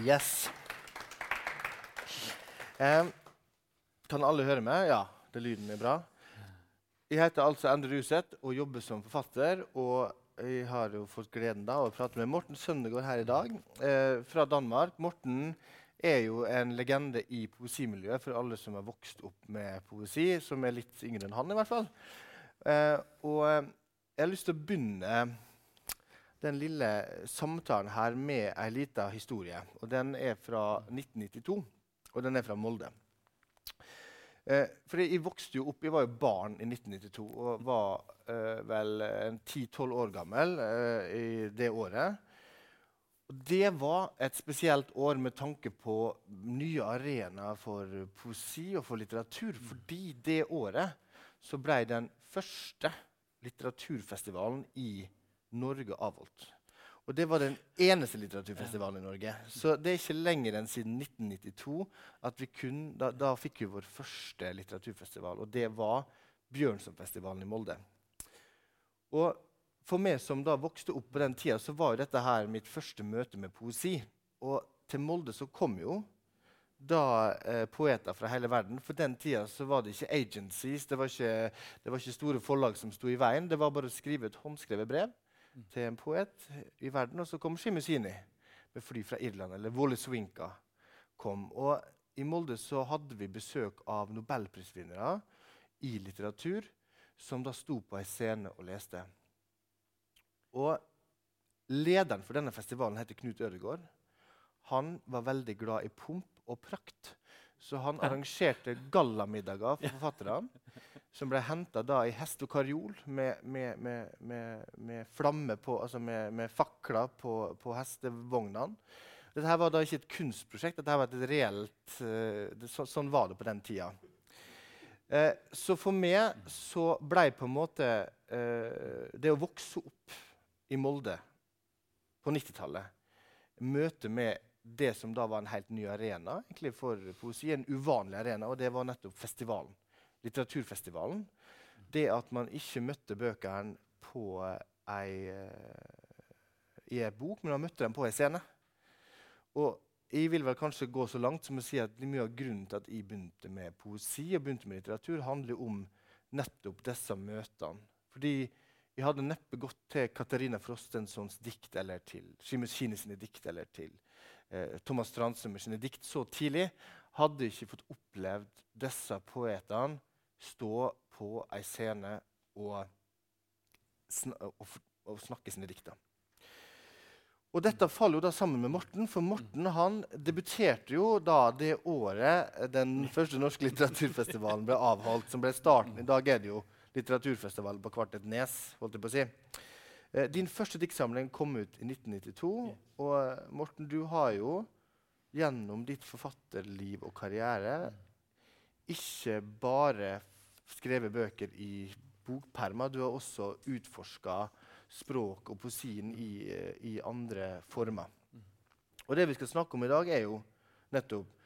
Yes. Um, kan alle høre meg? Ja, det lyden er bra. Jeg heter altså Endre Ruseth og jobber som forfatter. Og jeg har jo fått gleden da av å prate med Morten Søndegård her i dag eh, fra Danmark. Morten er jo en legende i poesimiljøet for alle som har vokst opp med poesi, som er litt yngre enn han i hvert fall. Eh, og eh, jeg har lyst til å begynne den lille samtalen her med ei lita historie. Og den er fra 1992, og den er fra Molde. Eh, for jeg vokste jo opp, jeg var jo barn i 1992 og var eh, vel 10-12 år gammel eh, i det året. Og det var et spesielt år med tanke på nye arenaer for poesi og for litteratur. Fordi det året så ble den første litteraturfestivalen i Norge Norge avholdt. Og det var den eneste litteraturfestivalen i Norge. Så det er ikke lenger enn siden 1992 at vi kun, da, da fikk vi vår første litteraturfestival. Og det var Bjørnsonfestivalen i Molde. Og for meg som da vokste opp på den tida, så var jo dette her mitt første møte med poesi. Og til Molde så kom jo da eh, poeter fra hele verden. For den tida så var det ikke agencies, det var ikke, det var ikke store forlag som sto i veien. Det var bare å skrive et håndskrevet brev Mm. til en poet i verden. Og så kom Shimusini med fly fra Irland, eller Woleswinka kom. Og i Molde så hadde vi besøk av nobelprisvinnere i litteratur som da sto på ei scene og leste. Og lederen for denne festivalen heter Knut Ødegaard. Han var veldig glad i pomp og prakt. Så han arrangerte gallamiddager for forfatterne som ble henta i hest og karjol med, med, med, med flamme på, altså med, fakler på, på hestevognene. Dette var da ikke et kunstprosjekt, dette var et reelt uh, det, så, Sånn var det på den tida. Uh, så for meg så ble på en måte uh, det å vokse opp i Molde på 90-tallet Møte med det som da var en helt ny arena egentlig for poesi, en uvanlig arena, og det var nettopp festivalen litteraturfestivalen, det at man ikke møtte bøkene på ei, uh, i ei bok, men man møtte dem på ei scene. Og jeg vil vel kanskje gå så langt som å si at mye av grunnen til at jeg begynte med poesi og begynte med litteratur, handler om nettopp disse møtene. Fordi jeg hadde neppe gått til Katarina Frostensons dikt eller til Shimus Kine sine dikt eller til Eh, Thomas Thomas Strandsummer sine dikt så tidlig. Hadde ikke fått opplevd disse poetene stå på ei scene og, sn og, og snakke sine dikter. Og dette faller jo da sammen med Morten, for Morten han debuterte jo da det året den første norske litteraturfestivalen ble avholdt, som ble starten. I dag er det jo litteraturfestival på Kvartet Nes. holdt jeg på å si. Eh, din første diktsamling kom ut i 1992. Og eh, Morten, du har jo gjennom ditt forfatterliv og karriere ikke bare skrevet bøker i bokpermer. Du har også utforska språk og poesien i, i, andre former. Og det vi skal snakke om i dag, er jo nettopp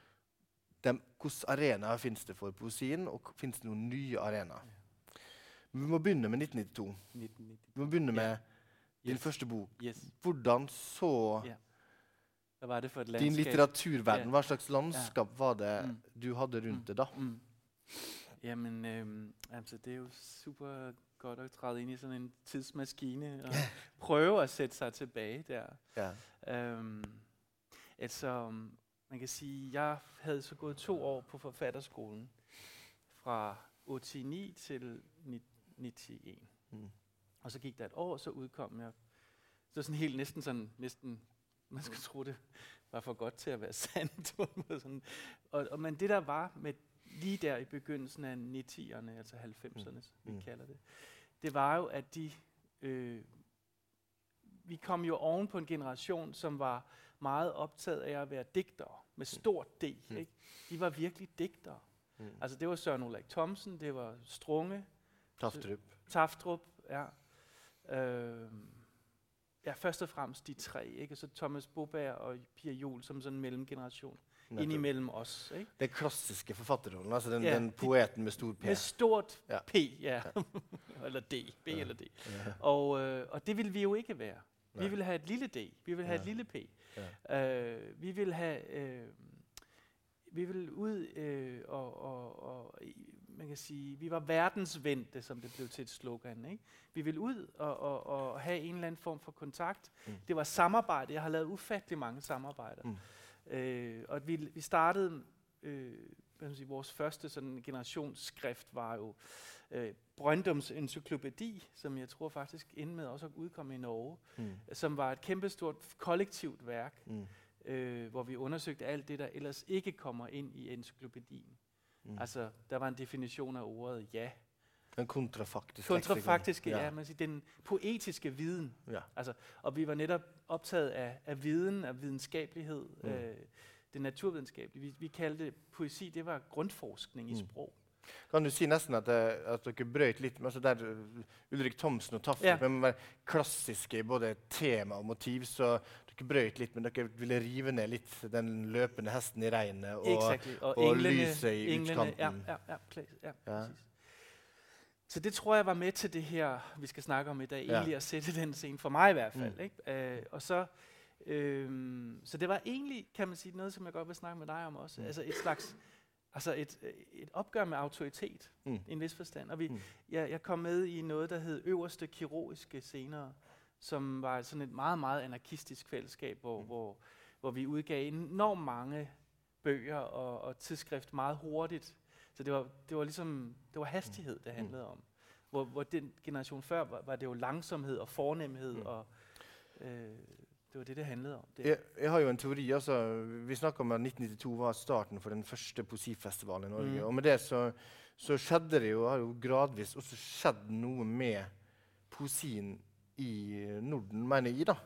hvilke arenaer finnes det for poesien, og finnes det noen nye arenaer. Vi må begynne med 1992. 1992. Vi må begynne med. Din første bok. Yes. Hvordan så yeah. din litteraturverden? Hva slags landskap var det mm. du hadde rundt det da? Mm. Jamen, øh, altså det er jo super godt at træde ind i sådan en tidsmaskine og prøve at sætte sig tilbage der. Ja. Øhm, altså, man kan sige, jeg havde så gået to år på forfatterskolen fra 89 til 91. Mm. Og så gik der et år, så udkom jeg. Så sådan helt næsten sådan, næsten, man skulle tro det var for godt til at være sandt. sådan. Og, og, men det der var med lige der i begyndelsen af 90'erne, altså 90'erne, mm. vi mm. kalder det, det var jo, at de, øh, vi kom jo oven på en generation, som var meget optaget af at være digtere, med mm. stort D. Mm. Ikke? De var virkelig digtere. Mm. Altså det var Søren Ulrik Thomsen, det var Strunge. Taftrup. Taftrup, ja. Øh, ja, først og fremmest de tre, ikke? så Thomas Boberg og Pia Jul som sådan en mellemgeneration innimellom oss. Ikke? Den klassiske forfatterrollen, altså den, ja, den, poeten med stor P. Med stort ja. P, ja. eller D, B ja. eller D. Ja. Og, øh, og det vil vi jo ikke være. Nej. Vi vil have et lille D, vi vil have ja. et lille P. Ja. Øh, vi vil have... Øh, vi vil ud øh, og, og, og man kan sige, vi var verdensvendte, som det blev til et slogan. Ikke? Vi vil ud og, og, og have en eller anden form for kontakt. Mm. Det var samarbejde. Jeg har lavet ufattelig mange samarbejder. Mm. Øh, og vi, vi startede, øh, hvad man sige, vores første sådan generationsskrift var jo øh, Brøndums encyklopædi, som jeg tror faktisk endte med også at udkomme i Norge, mm. som var et kæmpestort kollektivt værk, mm. øh, hvor vi undersøgte alt det, der ellers ikke kommer ind i encyklopædien. Mm. Altså, der var en definition af ordet ja. En kontrafaktisk. Kontrafaktiske, ja. ja man siger, den poetiske viden. Ja. Altså, og vi var netop optaget af, af viden, af videnskabelighed, mm. øh, det naturvidenskabelige. Vi, vi kaldte poesi, det var grundforskning mm. i sprog. Kan du si nesten at, at dere brøt litt med altså der Ulrik Thomsen og Tafte ja. med klassiske både tema og motiv, så dere brøt litt, men dere ville rive ned litt den løpende hesten i regnet og, exactly. og, og englene, lyset i englene, utkanten. Ja, ja, ja, ja, ja. Så det tror jeg var med til det her, vi skal snakke om i dag, egentlig ja. at sætte den scene, for mig i hvert fald. Mm. Ikke? Uh, og så, øhm, så det var egentlig, kan man sige, noget, som jeg godt vil snakke med dig om også. Mm. Altså et slags, altså et, et opgør med autoritet, mm. i en vis forstand. Og vi, mm. jeg, jeg kom med i noget, der hed Øverste Kirurgiske senere, som var sådan et meget, meget anarkistisk fællesskab, hvor, mm. hvor, hvor vi udgav enormt mange bøger og, og tidsskrift meget hurtigt. Så det var, det var ligesom, det var hastighed, det mm. handlede om. Hvor, hvor den generation før var, var det jo langsomhed og fornemhed, mm. og øh, det var det, det handlede om. Det. Jeg, jeg har jo en teori. altså Vi snakker om at 1992 var starten for den første poesifestivalen i Norge. Mm. Og med det så, så skjedde det jo, har jo gradvis også skjedd noe med poesien i Norden, mener jeg. da.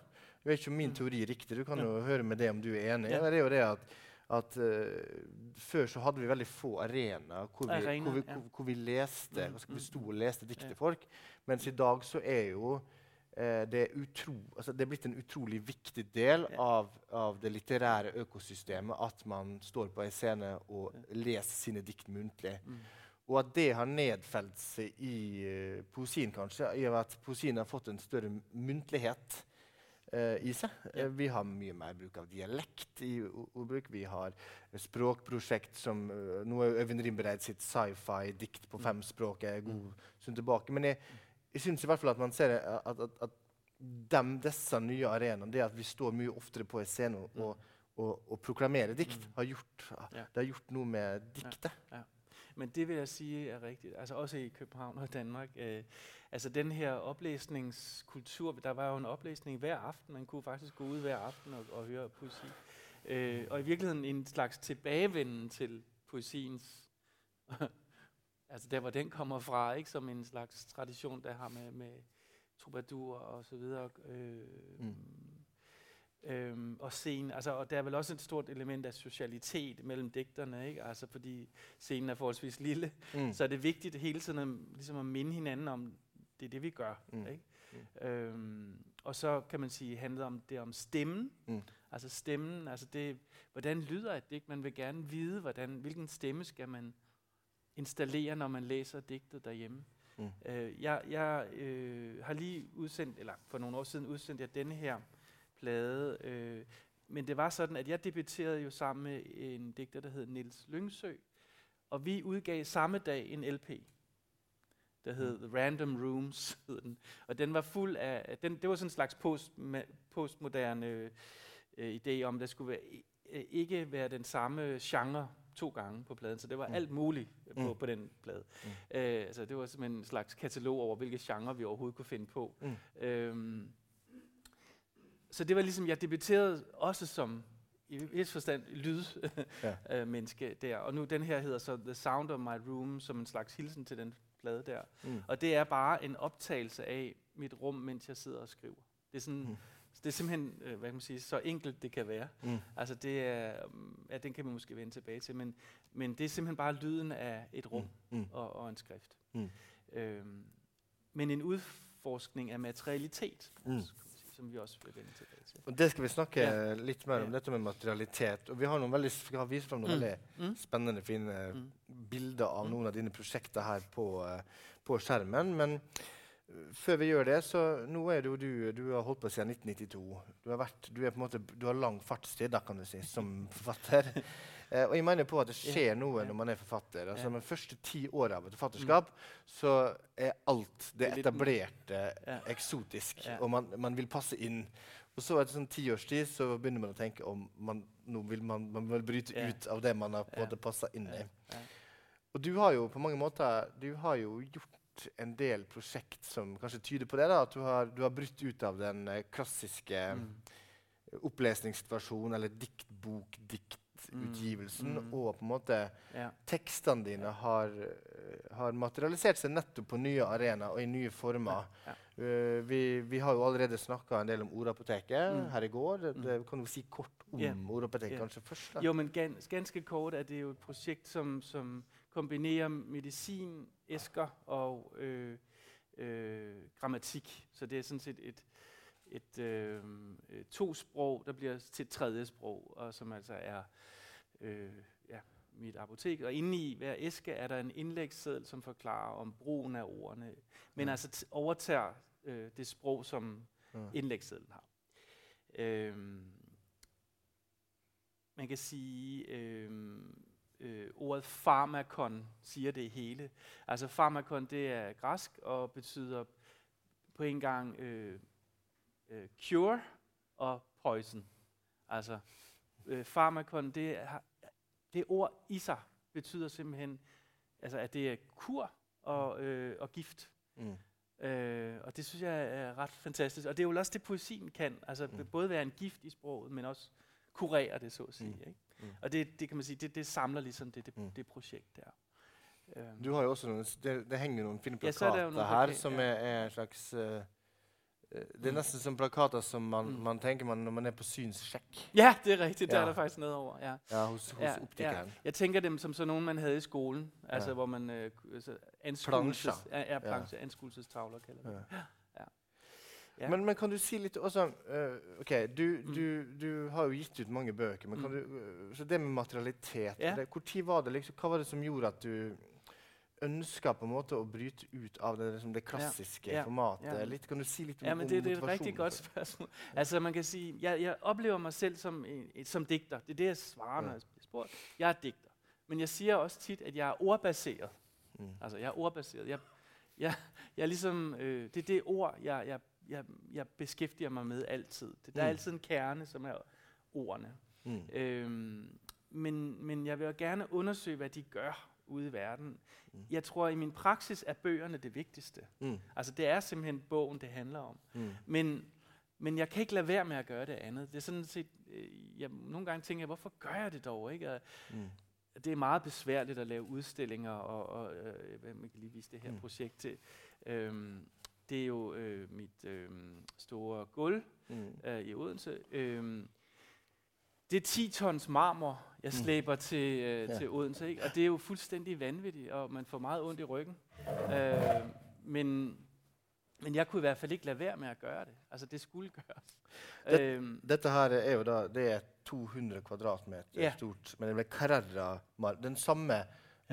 Jeg vet ikke om min mm. teori er riktig. Du kan jo høre med det om du er enig. Ja. Det er jo det at, at uh, Før så hadde vi veldig få arenaer hvor, hvor, hvor, hvor, vi leste mm, vi sto og leste dikt til folk. Mens i dag så er jo uh, det, utro, altså det er blitt en utrolig viktig del av, av, det litterære økosystemet at man står på en scene og leser sine dikt muntlig. Mm. Og at det har nedfelt seg i uh, poesien, kanskje, i at poesien har fått en større muntlighet uh, i seg. Ja. Uh, vi har mye mer bruk av dialekt i ordbruk. Vi har språkprosjekt som uh, Nå er Øyvind Rimbereid sitt sci-fi-dikt på fem språk er god mm. stund tilbake. Men jeg, jeg syns i hvert fall at man ser at, at, at dem, disse nye arenaene, det at vi står mye oftere på en scene og, mm. og, og, og proklamerer dikt, mm. har gjort, det har gjort noe med diktet. Ja. Ja. Men det vil jeg sige er rigtigt. Altså også i København og Danmark. Øh, altså den her oplæsningskultur, der var jo en oplæsning hver aften. Man kunne faktisk gå ud hver aften og, og høre poesi. Øh, og i virkeligheden en slags tilbagevenden til poesiens, altså der hvor den kommer fra, ikke som en slags tradition, der har med, med troubadour og så videre. Øh, mm Øhm, og scenen, altså, og der er vel også et stort element af socialitet mellem digterne, ikke? Altså, fordi scenen er forholdsvis lille, mm. så er det vigtigt hele tiden at, ligesom at minde hinanden om, det er det, vi gør. Mm. Ikke? Mm. Øhm, og så kan man sige, handler om det om stemmen. Mm. Altså stemmen, altså det, hvordan lyder et digt? Man vil gerne vide, hvordan, hvilken stemme skal man installere, når man læser digtet derhjemme. Mm. Øh, jeg jeg øh, har lige udsendt, eller for nogle år siden udsendt jeg denne her plade. Øh, men det var sådan, at jeg debuterede jo sammen med en digter, der hed Nils Lyngsø, og vi udgav samme dag en LP, der hed mm. Random Rooms, hed den. Og den var fuld af, den, det var sådan en slags post, postmoderne øh, idé om, at der skulle være, øh, ikke være den samme genre to gange på pladen, så det var mm. alt muligt på, mm. på den plade. Mm. Øh, altså det var simpelthen en slags katalog over, hvilke genre vi overhovedet kunne finde på. Mm. Øhm, så det var ligesom, jeg debuterede også som i et forstand lydmenneske ja. der. Og nu den her hedder så The Sound of My Room, som en slags hilsen til den plade der. Mm. Og det er bare en optagelse af mit rum, mens jeg sidder og skriver. Det er sådan... Mm. Det er simpelthen, øh, hvad kan man sige, så enkelt det kan være. Mm. Altså det er, ja, den kan man måske vende tilbage til, men, men det er simpelthen bare lyden af et rum mm. Mm. Og, og en skrift. Mm. Øhm, men en udforskning af materialitet, mm som vi også vil vende tilbage til. Og det skal vi snakke ja. litt mer om, dette med materialitet. Og vi har, veldig, vi har vist fram noen mm. veldig mm. spennende, fine mm. bilder av mm. noen av dine prosjekter her på, uh, på skjermen. Men før vi gjør det, så nå er det jo du, du har holdt på siden 1992. Du har, vært, du er på en måte, du har lang fartstid da, kan du si, som forfatter. eh, og jeg mener på at det skjer noe når man er forfatter. Altså, De første ti åra av et forfatterskap mm. så er alt det etablerte eksotisk, og man, man, vil passe inn. Og så etter sånn ti års tid så begynner man å tenke om man, nå vil man, man vil bryte ut av det man har måte passa inn i. Og du har jo på mange måter du har jo gjort en del prosjekt som kanskje tyder på det. da, At du har, du har brutt ut av den eh, klassiske mm. opplesningssituasjonen eller diktbok-diktutgivelsen. Mm. Og på en måte ja. tekstene dine har, har, materialisert seg nettopp på nye arenaer og i nye former. Ja. Uh, vi, vi, har jo allerede snakka en del om Ordapoteket mm. her i går. Det, det, mm. kan du si kort om yeah. Ordapoteket yeah. kanskje først? Da? Jo, men gans, ganske kort er det jo et prosjekt som, som kombinerer medicin, æsker og øh, øh, grammatik. Så det er sådan set et, et øh, to sprog, der bliver til et tredje sprog, og som altså er øh, ja, mit apotek. Og inde i hver æske er der en indlægsseddel, som forklarer om brugen af ordene, men mm. altså overtager øh, det sprog, som mm. indlægssedlen har. Øh, man kan sige, øh, øh, ordet farmakon siger det hele. Altså farmakon, det er græsk og betyder på en gang øh, øh, cure og poison. Altså øh, farmakon, det, det ord i sig betyder simpelthen, altså, at det er kur og, øh, og gift. Mm. Øh, og det synes jeg er ret fantastisk. Og det er jo også det, poesien kan. Altså mm. både være en gift i sproget, men også kurere det, så at sige. Mm. Ikke? Mm. Og det, det kan man sige, det, det samler ligesom det, det, mm. det projekt der. Du har jo også nogle, det, det hænger nogle fine plakater ja, her, okay, som ja. er, er en slags... Uh, det er næsten som plakater, som man, mm. man tænker man, når man er på synssjek. Ja, det er rigtigt. Ja. Der er der faktisk noget over. Ja, ja hos, hos ja, optikeren. Ja. Jeg tænker dem som sådan nogen, man havde i skolen. Altså, hvor man... Øh, altså, anskuelses, ja, ja, planche, ja. anskuelsestavler kalder det. Ja. Ja. Men, men, kan du si litt også uh, Ok, du, mm. du, du, har jo gitt ut mange bøker. men kan mm. du, uh, så det med materialitet ja. det, Hvor tid var det liksom, Hva var det som gjorde at du ønska på en måte å bryte ut av det, liksom det klassiske ja. formatet? Litt, kan du si litt om, ja, men det, det er et riktig godt spørsmål. Altså, man kan si, jeg, jeg opplever meg selv som, som dikter. Det er det jeg svarer når jeg blir spurt. Jeg er dikter. Men jeg sier også tit at jeg er ordbasert. Mm. Altså, jeg er ordbaseret. Jeg, jeg, jeg liksom, øh, det er det ord jeg, jeg jeg, jeg beskæftiger mig med altid. Det, der mm. er altid en kerne, som er ordene. Mm. Øhm, men, men jeg vil jo gerne undersøge, hvad de gør ude i verden. Mm. Jeg tror, at i min praksis er bøgerne det vigtigste. Mm. Altså, det er simpelthen bogen, det handler om. Mm. Men, men jeg kan ikke lade være med at gøre det andet. Det er sådan set, øh, jeg, nogle gange tænker jeg, hvorfor gør jeg det dog? Ikke? Og, mm. Det er meget besværligt at lave udstillinger, og, og øh, man kan lige vise det her mm. projekt til. Øhm, det er jo øh, mit øh, store gulv mm. øh, i Odense. Øh, det er 10 tons marmor, jeg mm. slæber mm. til, øh, ja. til Odense. Ikke? Og det er jo fuldstændig vanvittigt, og man får meget ondt i ryggen. Øh, men, men jeg kunne i hvert fald ikke lade være med at gøre det. Altså, det skulle gøres. Det, øhm, dette her er jo da, det er 200 kvadratmeter ja. stort, men det ble Carrara, den samme ja.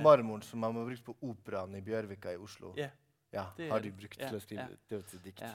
marmoren som man har brukt på operaen i Bjørvika i Oslo. Ja. Ja, det har de brugt ja, til at skrive ja. digt. Ja.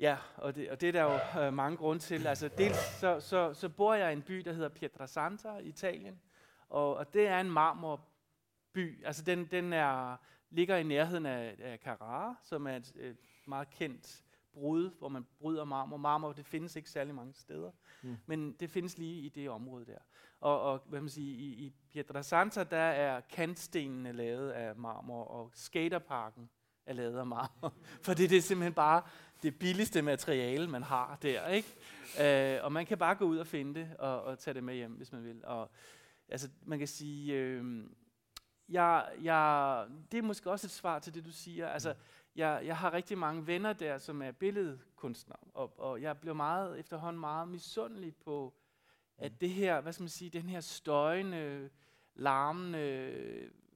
Ja, og det, og det er der jo øh, mange grunde til. Altså, dels så, så, så bor jeg i en by, der hedder Pietrasanta i Italien, og, og det er en marmorby. Altså, den, den er, ligger i nærheden af, af Carrara, som er et, et meget kendt brud, hvor man bryder marmor. Marmor, det findes ikke særlig mange steder, mm. men det findes lige i det område der. Og, og hvad man siger, i, i Pietrasanta, der er kantstenene lavet af marmor, og skaterparken er af marmor. For det, er simpelthen bare det billigste materiale, man har der. Ikke? Øh, og man kan bare gå ud og finde det, og, og tage det med hjem, hvis man vil. Og, altså, man kan sige, øh, jeg, jeg, det er måske også et svar til det, du siger. Altså, jeg, jeg har rigtig mange venner der, som er billedkunstnere, og, og jeg bliver meget efterhånden meget misundelig på at det her, hvad skal man sige, den her støjende, larmende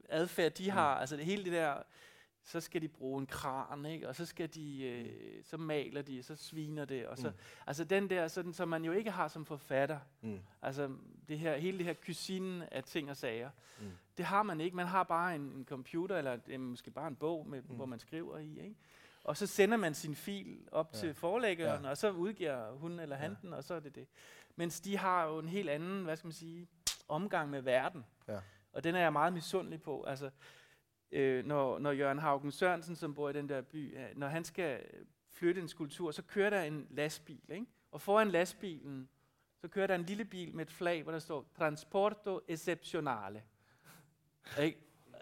adfærd, de har, mm. altså det hele det der, så skal de bruge en kran, ikke? og så skal de, øh, så maler de, så sviner det, og så, mm. altså den der, sådan, som man jo ikke har som forfatter, mm. altså det her, hele det her kusinen af ting og sager, mm. det har man ikke, man har bare en, en computer, eller øh, måske bare en bog, med, mm. hvor man skriver i, ikke? Og så sender man sin fil op ja. til forlæggeren, ja. og så udgiver hun eller han ja. den, og så er det det. Mens de har jo en helt anden, hvad skal man sige, omgang med verden. Ja. Og den er jeg meget misundelig på. Altså, øh, når, når Jørgen Haugen Sørensen, som bor i den der by, når han skal flytte en skulptur, så kører der en lastbil. Ikke? Og foran lastbilen, så kører der en lille bil med et flag, hvor der står Transporto Exceptionale. Ikke?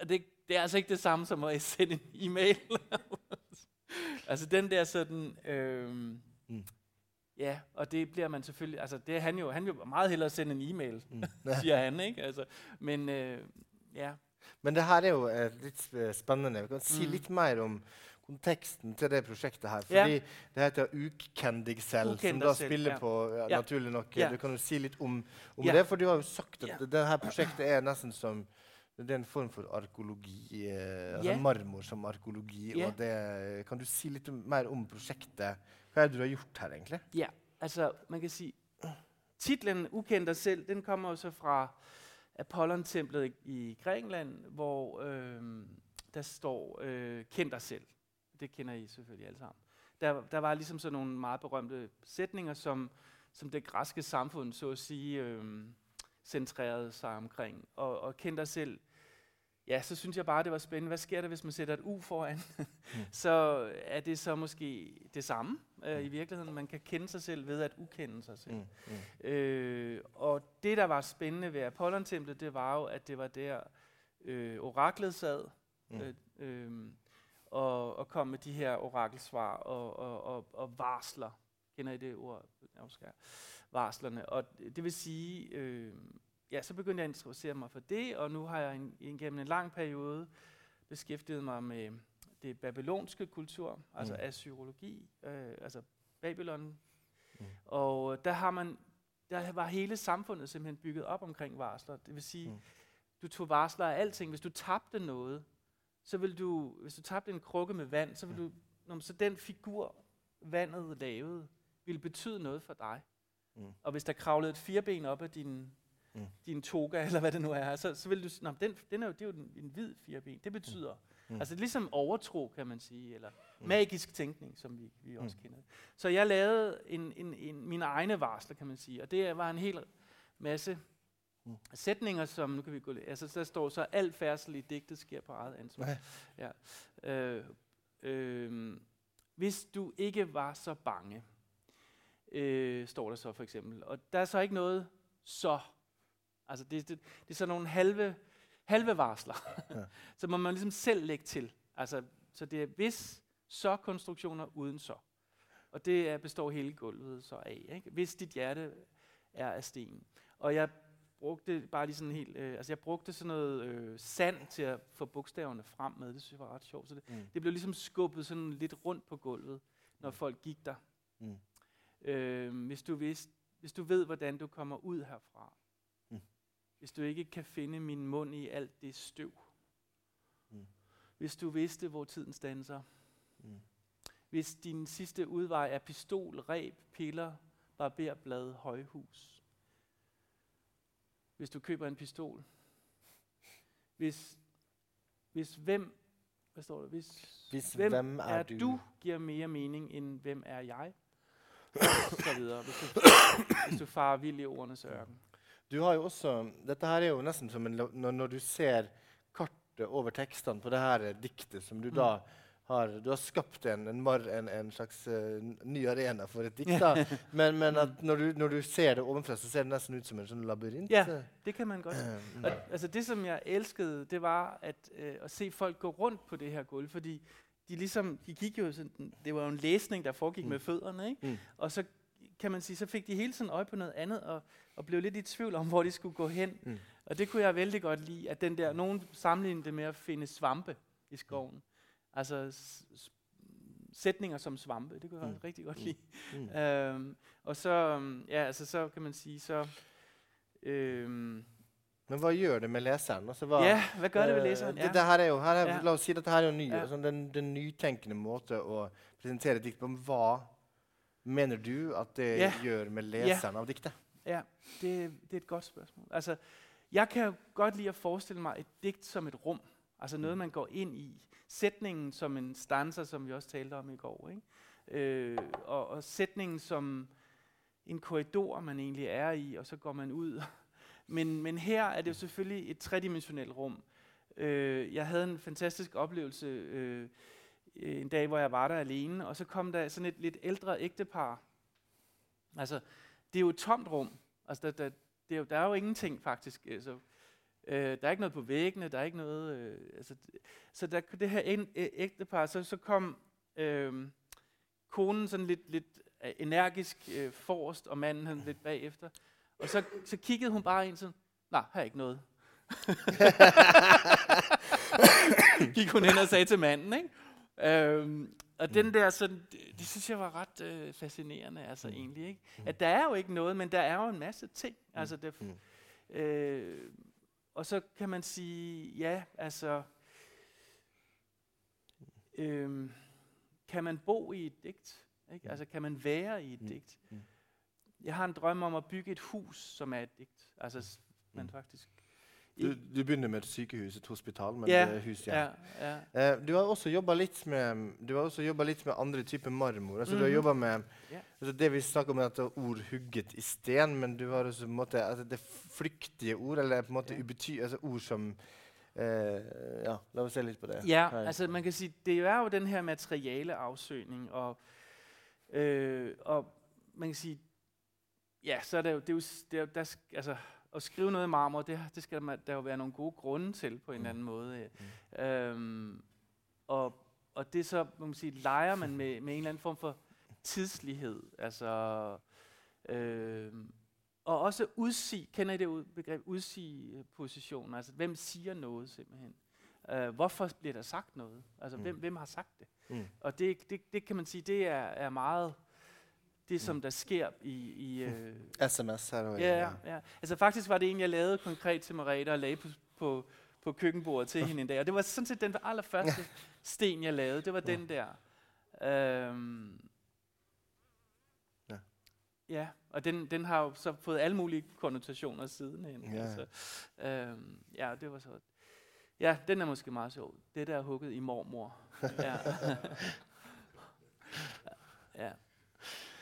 Det, det er altså ikke det samme som at sende en e-mail. altså den der sådan... Øh, mm. Ja, og det bliver man selvfølgelig... Altså det er han jo... Han vil meget hellere sende en e-mail, mm. siger han, ikke? Altså, men øh, ja. Men det her er jo uh, litt spennende. Vi kan si mm. litt mer om konteksten til det prosjektet her. Fordi ja. det heter Ukkendig selv, som da spiller ja. på ja, naturlig nok. Du kan jo si litt om, om det, for du har jo sagt at ja. dette prosjektet er nesten som det er en form for arkeologi, eh, altså marmor som arkeologi. Og det, Kan du si litt mer om prosjektet? Hva er det du har gjort her, egentlig? Ja, altså, man kan si Titlen 'Ukend dig selv' den kommer jo så fra Apollon-templet i Grækenland, hvor øh, der står øh, 'Kend dig selv' det kender I selvfølgelig alle sammen. Der, der var ligesom sådan nogle meget berømte sætninger, som, som det græske samfund, så at sige, øh, centrerede sig omkring. Og, og kend dig selv, ja, så synes jeg bare, det var spændende. Hvad sker der, hvis man sætter et U foran? mm. så er det så måske det samme øh, mm. i virkeligheden. Man kan kende sig selv ved at ukende sig selv. Mm. Mm. Øh, og det, der var spændende ved Apollon-templet, det var jo, at det var der, øh, oraklet sad. Mm. Øh, øh, og, og komme med de her orakelsvar og, og, og, og varsler. Kender I det ord? Oscar? Varslerne. Og det vil sige, øh, ja, så begyndte jeg at interessere mig for det, og nu har jeg en, en, gennem en lang periode beskæftiget mig med det babylonske kultur, altså mm. asyrologi, øh, altså Babylon. Mm. Og der har man, der var hele samfundet simpelthen bygget op omkring varsler. Det vil sige, mm. du tog varsler af alting. Hvis du tabte noget, så vil du, hvis du tabte en krukke med vand, så vil du, når, så den figur, vandet lavede, vil betyde noget for dig. Mm. Og hvis der kravlede et fireben op af din, mm. din toga, eller hvad det nu er, så, så vil du sige, den, den er jo, det er jo en, en hvid fireben. Det betyder, mm. mm. altså ligesom overtro, kan man sige, eller mm. magisk tænkning, som vi, vi også mm. kender. Så jeg lavede en, en, en, mine egne varsler, kan man sige, og det var en hel masse Mm. Sætninger, som, nu kan vi gå lidt, altså der står så, al færdsel i digtet sker på eget ansvar. Ja. Ja. Øh, øh, hvis du ikke var så bange, øh, står der så for eksempel. Og der er så ikke noget så. Altså det, det, det er så nogle halve, halve varsler. Ja. så må man ligesom selv lægge til. Altså, så det er hvis så konstruktioner uden så. Og det består hele gulvet så af. Ikke? Hvis dit hjerte er af sten. Og jeg brugte bare lige sådan helt, øh, altså jeg brugte sådan noget øh, sand til at få bogstaverne frem med, det synes jeg var ret sjovt. Så det, mm. det blev ligesom skubbet sådan lidt rundt på gulvet, når mm. folk gik der. Mm. Øh, hvis, du vidste, hvis du ved, hvordan du kommer ud herfra. Hvis du ikke kan finde min mund i alt det støv, mm. hvis du vidste, hvor tiden standser, mm. hvis din sidste udvej er pistol, reb, piller, barberblad, højhus, hvis du køber en pistol. Hvis, hvis hvem, hvad står der? Hvis, hvis hvem, hvem er, er du? du, giver mere mening end hvem er jeg. så videre, hvis du, hvis du farer vild i ordenes ørken. Du har jo også, dette her er jo nesten som en, når, når du ser kartet over tekstene på det her diktet, som du mm. da har, du har skapt en, en, en, en slags uh, ny arena for et dikt. da. Men, men når, du, når, du, ser det ovenfra, så ser det nesten ut som en sånn labyrint. Ja, det kan man godt. Uh, og, altså det, som jeg elskede, det var at, uh, at se folk gå rundt på det her gulv, fordi de ligesom, de gik jo sådan, det var jo en læsning, der foregik mm. med fødderne, ikke? Mm. Og så kan man sige, så fik de hele tiden øje på noget andet, og, og blev lidt i tvivl om, hvor de skulle gå hen. Mm. Og det kunne jeg vældig godt lide, at den der, nogen sammenlignede det med at finde svampe i skoven. Mm. Altså sætninger som svampe, det kunne jeg mm. rigtig godt mm. lide. Mm. øhm, og så, ja, altså så kan man sige, så... Øhm, men hvad gør det med læseren? Altså, hvad, ja, hvad gør det med læseren? Ja. Det, det her er jo, her er, ja. lad os sige, at det her er jo ny, ja. altså, den, den nytenkende måde at præsentere dikt på. Hvad mener du, at det ja. gør med læseren ja. av digtet? Ja, det, det er et godt spørgsmål. Altså, jeg kan godt lide at forestille mig et digt som et rum. Altså noget, man går ind i sætningen som en stanser, som vi også talte om i går. Ikke? Øh, og, og sætningen som en korridor, man egentlig er i, og så går man ud. men, men her er det jo selvfølgelig et tredimensionelt rum. Øh, jeg havde en fantastisk oplevelse øh, Øh, en dag, hvor jeg var der alene, og så kom der sådan et lidt ældre ægtepar. Altså, det er jo et tomt rum. Altså, der, der, det er jo, der er jo ingenting faktisk. Altså, øh, der er ikke noget på væggene, der er ikke noget... Øh, altså, så der, det her ægtepar, så, så kom øh, konen sådan lidt, lidt energisk øh, forrest, og manden han lidt bagefter. Og så, så kiggede hun bare ind sådan, nej, her er ikke noget. Gik hun hen og sagde til manden, ikke? Øhm, og mm. den der, sådan, det, det synes jeg var ret øh, fascinerende, altså mm. egentlig, ikke? Mm. At der er jo ikke noget, men der er jo en masse ting. Mm. Altså, det, mm. øh, og så kan man sige, ja, altså, øh, kan man bo i et digt? Ikke? Mm. Altså, kan man være i et mm. digt? Mm. Jeg har en drøm om at bygge et hus, som er et digt. Altså, man faktisk du, du begynner med et sykehus, et hospital, men ja, det er hus, ja. ja, ja. Uh, du har også jobba litt med Du har også litt med andre typer marmor. Altså, mm. Du har mhm. jobba med yeah. altså, Det vi snakker om, at ord hugget i sten, men du har også måte, altså, det flyktige ord, eller på en måte yeah. ubety, altså ord som uh, Ja, la oss se litt på det. Ja, Her. altså man kan sige, det er jo den her materiale afsøgning, og, øh, og man kan sige, ja, så er det jo, det er jo, det er, der, altså, at skrive noget i marmor, det, det skal der, der jo være nogle gode grunde til på en mm. anden måde. Mm. Øhm, og, og det så, man sige, leger man med, med en eller anden form for tidslighed. Altså, øh, og også udsige, kender I det begreb, udsige position, altså hvem siger noget simpelthen? Uh, hvorfor bliver der sagt noget? Altså mm. hvem, hvem har sagt det? Mm. Og det, det, det kan man sige, det er, er meget det, som der sker i... i øh, SMS her. Ja, ja, ja. Altså faktisk var det en, jeg lavede konkret til Merete og lagde på, på, på køkkenbordet til hende en dag. Og det var sådan set den allerførste sten, jeg lavede. Det var ja. den der. Øhm, ja. ja, og den, den har jo så fået alle mulige konnotationer siden hen. Ja. Altså, øhm, ja, det var så... Ja, den er måske meget sjov. Det der er hugget i mormor. ja. ja.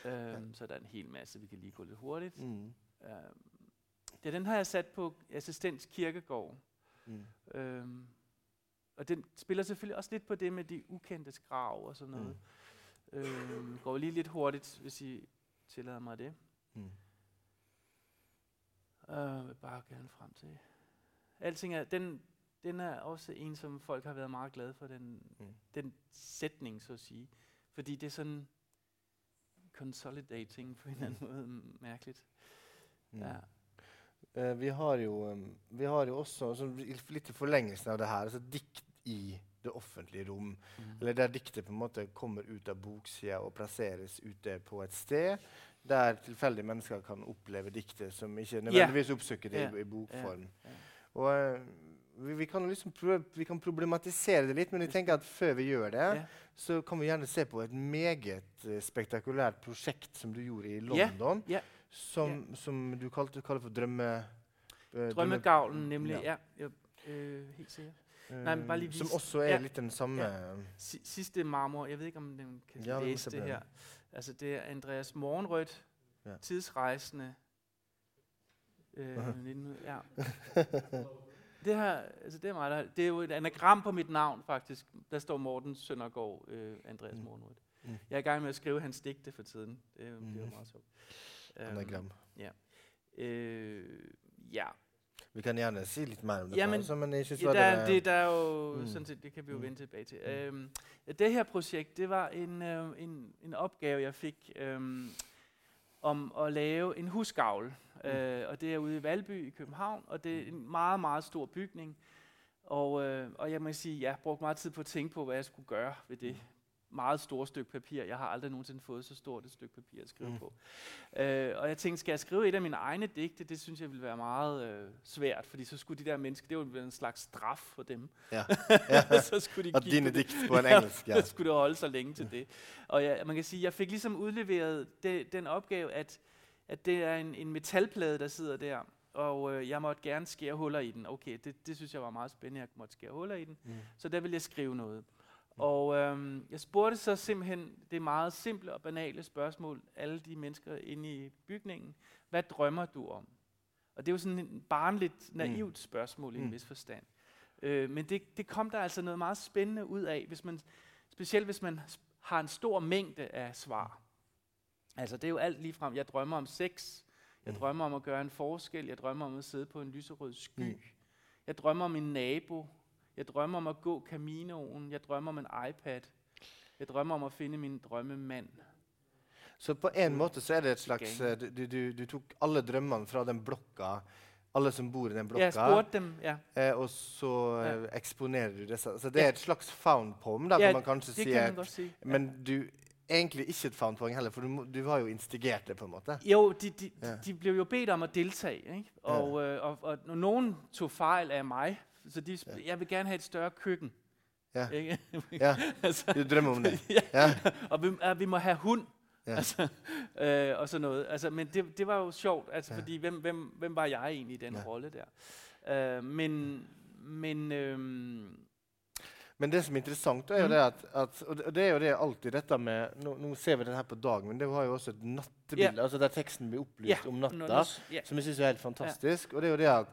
Øhm, så der er en hel masse, vi kan lige gå lidt hurtigt. Mm. Øhm, det, den har jeg sat på Assistens Kirkegård. Mm. Øhm, og den spiller selvfølgelig også lidt på det med de ukendte grav og sådan noget. Mm. Øhm, går lige lidt hurtigt, hvis I tillader mig det. Mm. Øh, vil bare gerne frem til. Alting er, den, den er også en, som folk har været meget glade for, den, mm. den sætning, så at sige. Fordi det er sådan, consolidating på en eller anden måde mærkeligt. Mm. Ja. Uh, vi, har jo, um, vi har jo også altså, litt i forlengelsen av det her, altså dikt i det offentlige rom. Mm. Eller der diktet på en måte kommer ut av boksida og plasseres ute på et sted der tilfeldige mennesker kan oppleve diktet som ikke nødvendigvis oppsøker det yeah. i, i bokform. Yeah. Yeah. Og uh, vi, vi, kan liksom vi, kan problematisere det litt, men jeg tenker at før vi gjør det, yeah. så kan vi gjerne se på et meget uh, spektakulært prosjekt som du gjorde i London, yeah. Yeah. Som, som, du kalte, kaller for drømme... Uh, Drømmegavlen, nemlig. Ja, ja uh, helt sikkert. Nej, men bare lige som også er ja. litt den samme ja. Sidste marmor, jeg ved ikke om den kan ja, læse det her. Altså det er Andreas Morgenrødt, ja. tidsrejsende. Øh, 19, ja. Det her, altså det er meget, det er jo et anagram på mit navn faktisk. Der står Morten Søndergaard, øh, Andreas mm. Mm. Jeg er i gang med at skrive hans digte for tiden. Det, mm. det er meget sjovt. Anagram. Um, ja. Øh, ja. Vi kan gerne sige lidt mere om det. Jamen, så, men jeg synes, ja, der, det, er, det, der er jo mm. sådan set, det kan vi jo mm. vende tilbage til. Mm. Øhm, det her projekt, det var en, øh, en, en opgave, jeg fik øh, om at lave en husgavl. Mm. Øh, og det er ude i Valby i København, og det er en meget, meget stor bygning. Og, øh, og jeg må sige, jeg brugte meget tid på at tænke på, hvad jeg skulle gøre ved det meget store stykke papir. Jeg har aldrig nogensinde fået så stort et stykke papir at skrive mm. på. Øh, og jeg tænkte, skal jeg skrive et af mine egne digte? Det synes jeg ville være meget øh, svært, fordi så skulle de der mennesker, det var en slags straf for dem. Ja. ja. så skulle de og dine digt på en engelsk, ja. så skulle det holde så længe til det. Og jeg, man kan sige, jeg fik ligesom udleveret det, den opgave, at at det er en, en metalplade, der sidder der, og øh, jeg måtte gerne skære huller i den. Okay, det, det synes jeg var meget spændende, at jeg måtte skære huller i den. Mm. Så der vil jeg skrive noget. Og øhm, jeg spurgte så simpelthen det meget simple og banale spørgsmål, alle de mennesker inde i bygningen. Hvad drømmer du om? Og det er jo sådan en barnligt naivt mm. spørgsmål i en mm. vis forstand. Øh, men det, det kom der altså noget meget spændende ud af, hvis man, specielt hvis man har en stor mængde af svar. Altså det er jo alt lige frem. Jeg drømmer om sex. Jeg mm. drømmer om at gøre en forskel. Jeg drømmer om at sidde på en lyserød sky. Mm. Jeg drømmer om min nabo. Jeg drømmer om at gå Caminoen. Jeg drømmer om en iPad. Jeg drømmer om at finde min drømmemand. Så på en måte så er det et slags eh, Du, du, du tok alle drømmene fra den blokka, alle som bor i den blokka, Jeg spurgte dem, ja. eh, og så. Eh, eksponerer du det. Så det er et slags found poem, da, ja, kan man kanskje det. Kan man godt. Men du egentlig ikke et found poem heller, for du, du har jo instigert det, på en måte. Jo, de, de, ja. de blev jo bedt om at deltage, ikke? Og, ja. øh, og, og, og nogen tog fejl af mig, så de, ja. jeg vil gerne have et større køkken. Ja, ikke? ja. altså, du drømmer om det. ja. ja. og vi, uh, vi må have hund. Ja. Altså, øh, og sådan noget. Altså, men det, det var jo sjovt, altså, ja. fordi hvem, hvem, hvem var jeg egentlig i den ja. rolle der? Uh, men men øhm, men det som er interessant, er jo mm. det at, at, Og det er jo det alltid dette med Nå, nå ser vi den her på dag, men det har jo også et nattebilde, yeah. altså der teksten blir opplyst yeah. om natta, yeah. som jeg syns er helt fantastisk. Og det er jo det at,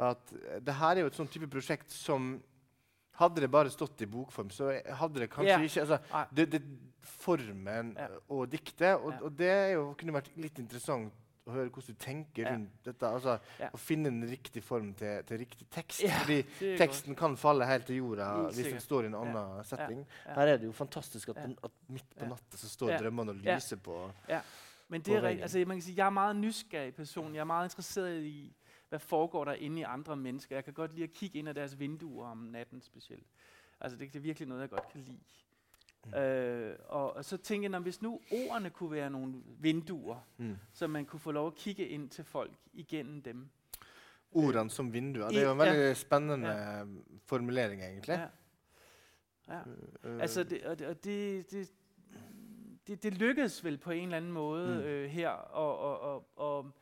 at det her er jo et sånn type prosjekt som hadde det bare stått i bokform, så hadde det kanskje yeah. ikke altså, det, det, Formen yeah. og diktet. Og, yeah. og, det jo, kunne vært litt interessant å høre hvordan du tenker yeah. rundt dette. altså Å finne en riktig form til, til riktig tekst. Fordi teksten kan falle helt til jorda hvis den står i en annen setting. Her er det jo fantastisk at, at midt på natta så står drømmene og lyser på. Men det er rigtigt. Altså, man kan sige, jeg er meget nysgerrig person. Jeg er meget interesseret i hvad foregår der inde i andre mennesker. Jeg kan godt lide at kigge ind ad deres vinduer om natten specielt. Altså det, det er virkelig noget, jeg godt kan lide. Mm. Øh, og, og så tænker jeg, hvis nu ordene kunne være nogle vinduer, mm. så man kunne få lov at kigge ind til folk igennem dem. Ordene som vinduer. Det er jo en veldig ja. spændende ja. formulering, egentlig. Ja. ja. Uh, altså, det, og og det, det, det, det lykkedes vel på en eller anden måde mm. øh, her, og, og, og, og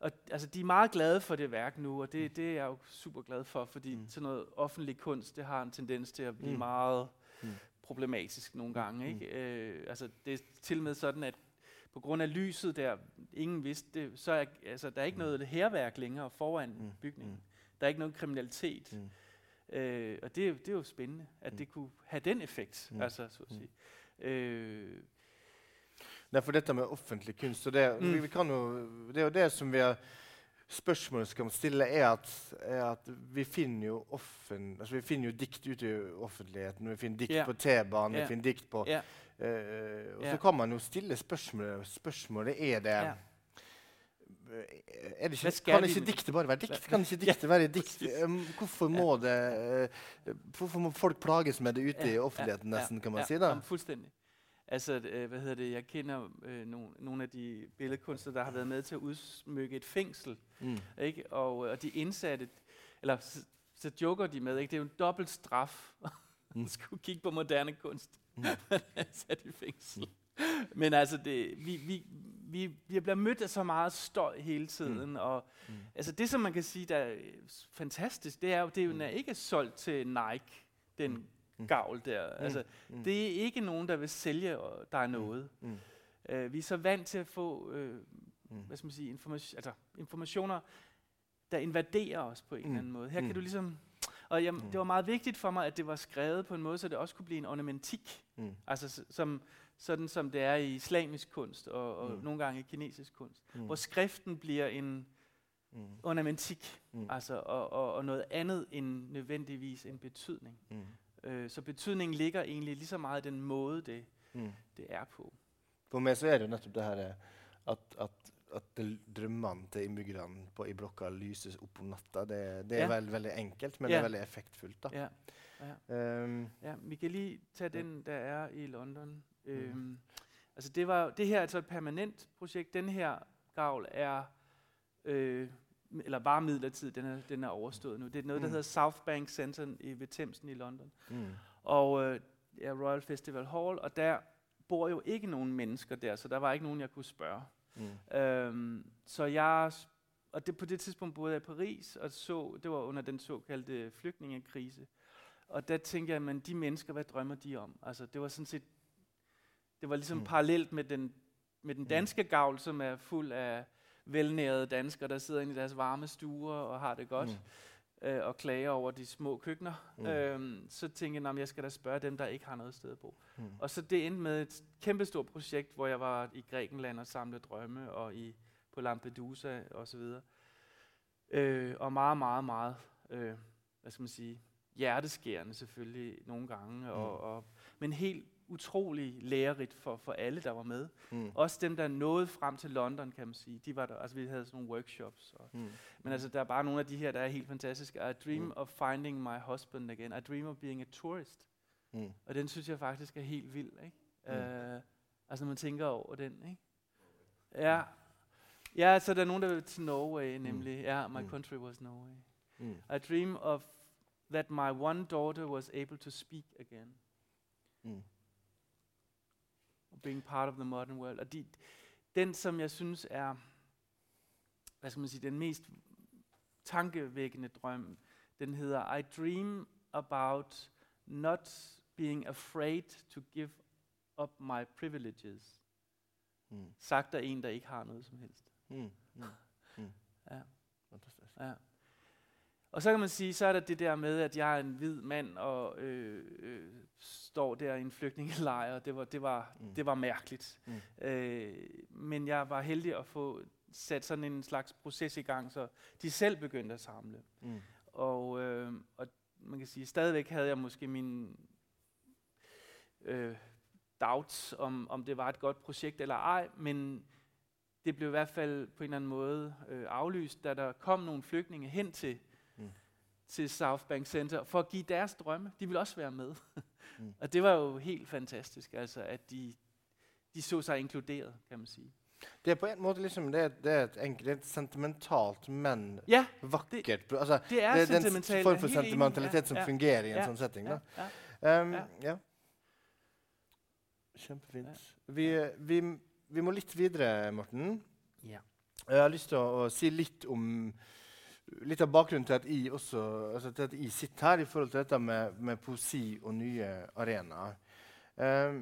og altså, de er meget glade for det værk nu, og det, mm. det er jeg jo super glad for, fordi mm. sådan noget offentlig kunst, det har en tendens til at blive mm. meget mm. problematisk nogle gange. Ikke? Mm. Øh, altså, det er til med sådan, at på grund af lyset der, ingen vidste det, så er altså, der er ikke mm. noget herværk længere foran mm. bygningen. Mm. Der er ikke noget kriminalitet. Mm. Øh, og det, det er jo spændende, at mm. det kunne have den effekt, mm. altså, så at sige. Mm. Øh, Nei, for dette med offentlig kunst og det, mm. vi, vi jo, det er jo det som vi har Spørsmålet skal stille, er at, er at vi, finner jo offen, altså vi finner jo dikt ute i offentligheten. Vi finner dikt yeah. på T-banen, yeah. vi finner dikt på yeah. uh, Og så kan man jo stille spørsmålet Spørsmålet er det er det ikke, kan ikke diktet bare være dikt? Kan ikke diktet være dikt? Um, hvorfor må det uh, Hvorfor må folk plages med det ute i offentligheten, nesten, kan man si? da? Fullstendig. Altså, øh, hvad hedder det, jeg kender øh, nogle, nogle af de billedkunstnere, der har været med til at udsmykke et fængsel. Mm. Ikke? Og, og de indsatte, eller så, så joker de med, ikke? det er jo en dobbelt straf mm. skulle kigge på moderne kunst, mm. sat i fængsel. Mm. Men altså, det, vi, vi, vi, vi bliver mødt af så meget støj hele tiden, mm. og mm. altså det, som man kan sige, der er fantastisk, det er jo, det er jo mm. ikke solgt til Nike, den mm. Gavl der. Mm. Altså, mm. Det er ikke nogen, der vil sælge dig mm. noget. Mm. Uh, vi er så vant til at få uh, mm. hvad skal man sige, information, altså, informationer, der invaderer os på en mm. eller anden måde. Her mm. kan du ligesom... Og jamen, mm. det var meget vigtigt for mig, at det var skrevet på en måde, så det også kunne blive en ornamentik. Mm. Altså som, sådan som det er i islamisk kunst, og, og mm. nogle gange i kinesisk kunst. Mm. Hvor skriften bliver en mm. ornamentik, mm. altså, og, og, og noget andet end nødvendigvis en betydning. Mm. Øh, så betydningen ligger egentlig lige så meget i den måde, det, mm. det er på. For meg så er det jo nettopp det her at, at, at drømmene til innbyggerne på, i blokka lyses opp om natta. Det, det er ja. veld, veldig enkelt, men ja. det er veldig effektfullt. da. Ja. Ja. Um, ja, vi kan lige tage den, der er i London. Mm. Øhm, altså det, var, det her er altså et permanent projekt. Den her gavl er øh, eller bare midlertid, den er, den er overstået nu. Det er noget, der mm. hedder South Bank Center i, ved Thamesen i London. Mm. Og øh, ja, Royal Festival Hall, og der bor jo ikke nogen mennesker der, så der var ikke nogen, jeg kunne spørge. Mm. Øhm, så jeg, og det, på det tidspunkt boede jeg i Paris, og så, det var under den såkaldte flygtningekrise. Og der tænkte jeg, men de mennesker, hvad drømmer de om? Altså, det var sådan set, det var ligesom mm. parallelt med den, med den mm. danske gavl, som er fuld af velnærede danskere, der sidder inde i deres varme stuer og har det godt. Mm øh, og klager over de små køkkener. Mm. Øhm, så tænkte jeg, at jeg skal da spørge dem, der ikke har noget sted at bo. Mm. Og så det endte med et kæmpestort projekt, hvor jeg var i Grækenland og samlede drømme, og i på Lampedusa og så videre. Øh, og meget, meget, meget, øh, hvad skal man sige, hjerteskærende selvfølgelig nogle gange, mm. og, og, men helt utrolig lærerigt for, for alle, der var med. Mm. Også dem, der nåede frem til London, kan man sige. De var der, altså vi havde sådan nogle workshops. Og, mm. Men altså, der er bare nogle af de her, der er helt fantastiske. I dream mm. of finding my husband again. I dream of being a tourist. Mm. Og den synes jeg faktisk er helt vild, ikke? Mm. Uh, altså, når man tænker over den, ikke? Ja. Ja, så der er nogen, der vil til Norway, mm. nemlig. Mm. Ja, my mm. country was Norway. Mm. I dream of that my one daughter was able to speak again. Mm being part of the modern world. Og de, den, som jeg synes er, hvad skal man sige, den mest tankevækkende drøm, den hedder I dream about not being afraid to give up my privileges. Mm. Sagt af en, der ikke har noget som helst. Mm. Mm. Mm. ja. ja. Og så kan man sige, så er der det der med, at jeg er en hvid mand og øh, øh, står der i en flygtningelejr. Det var, det var, mm. det var mærkeligt. Mm. Øh, men jeg var heldig at få sat sådan en slags proces i gang, så de selv begyndte at samle. Mm. Og, øh, og man kan sige, stadigvæk havde jeg måske min øh, doubts, om, om det var et godt projekt eller ej, men det blev i hvert fald på en eller anden måde øh, aflyst, da der kom nogle flygtninge hen til til South Bank Center for at give deres drømme. De ville også være med. mm. Og det var jo helt fantastisk, altså, at de, de så sig inkluderet, kan man sige. Det er på en måde liksom, det er, det er et, enkelt, et sentimentalt, men ja, vakkert det, altså, det, er det, er en form for sentimentalitet som ja, fungerer i en ja, sånn setting. Da. Ja, um, ja. Kjempefint. Vi, vi, vi, må litt videre, Morten. Ja. Jeg har lyst til å, å si litt om litt av bakgrunnen til at jeg, også, altså til at jeg sitter her i forhold til dette med, med poesi og nye arenaer. Um,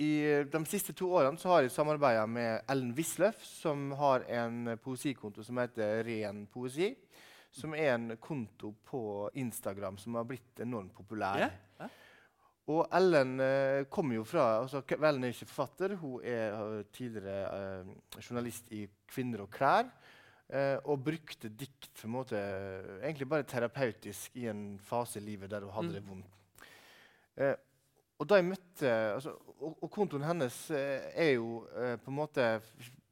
I de siste to årene så har jeg samarbeida med Ellen Wisløff, som har en poesikonto som heter Ren poesi. Som er en konto på Instagram som har blitt enormt populær. Yeah. Og Ellen uh, kommer jo fra altså, Ellen er ikke forfatter, hun er tidligere uh, journalist i Kvinner og klær. Uh, og brukte dikt på en måte, egentlig bare terapeutisk i en fase i livet der hun hadde mm. det vondt. Uh, og da jeg møtte, altså, og, og, kontoen hennes uh, er jo på en måte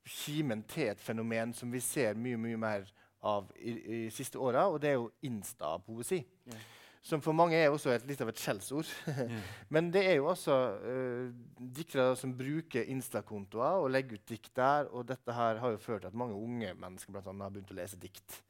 kimen til et fenomen som vi ser mye mye mer av i, i siste åra, og det er jo insta-poesi. Yeah. Som for mange er også et, litt av et skjellsord. yeah. Men det er jo også uh, diktere som bruker Insta-kontoer og legger ut dikt der. Og dette her har jo ført til at mange unge mennesker blant annet, har begynt å lese dikt.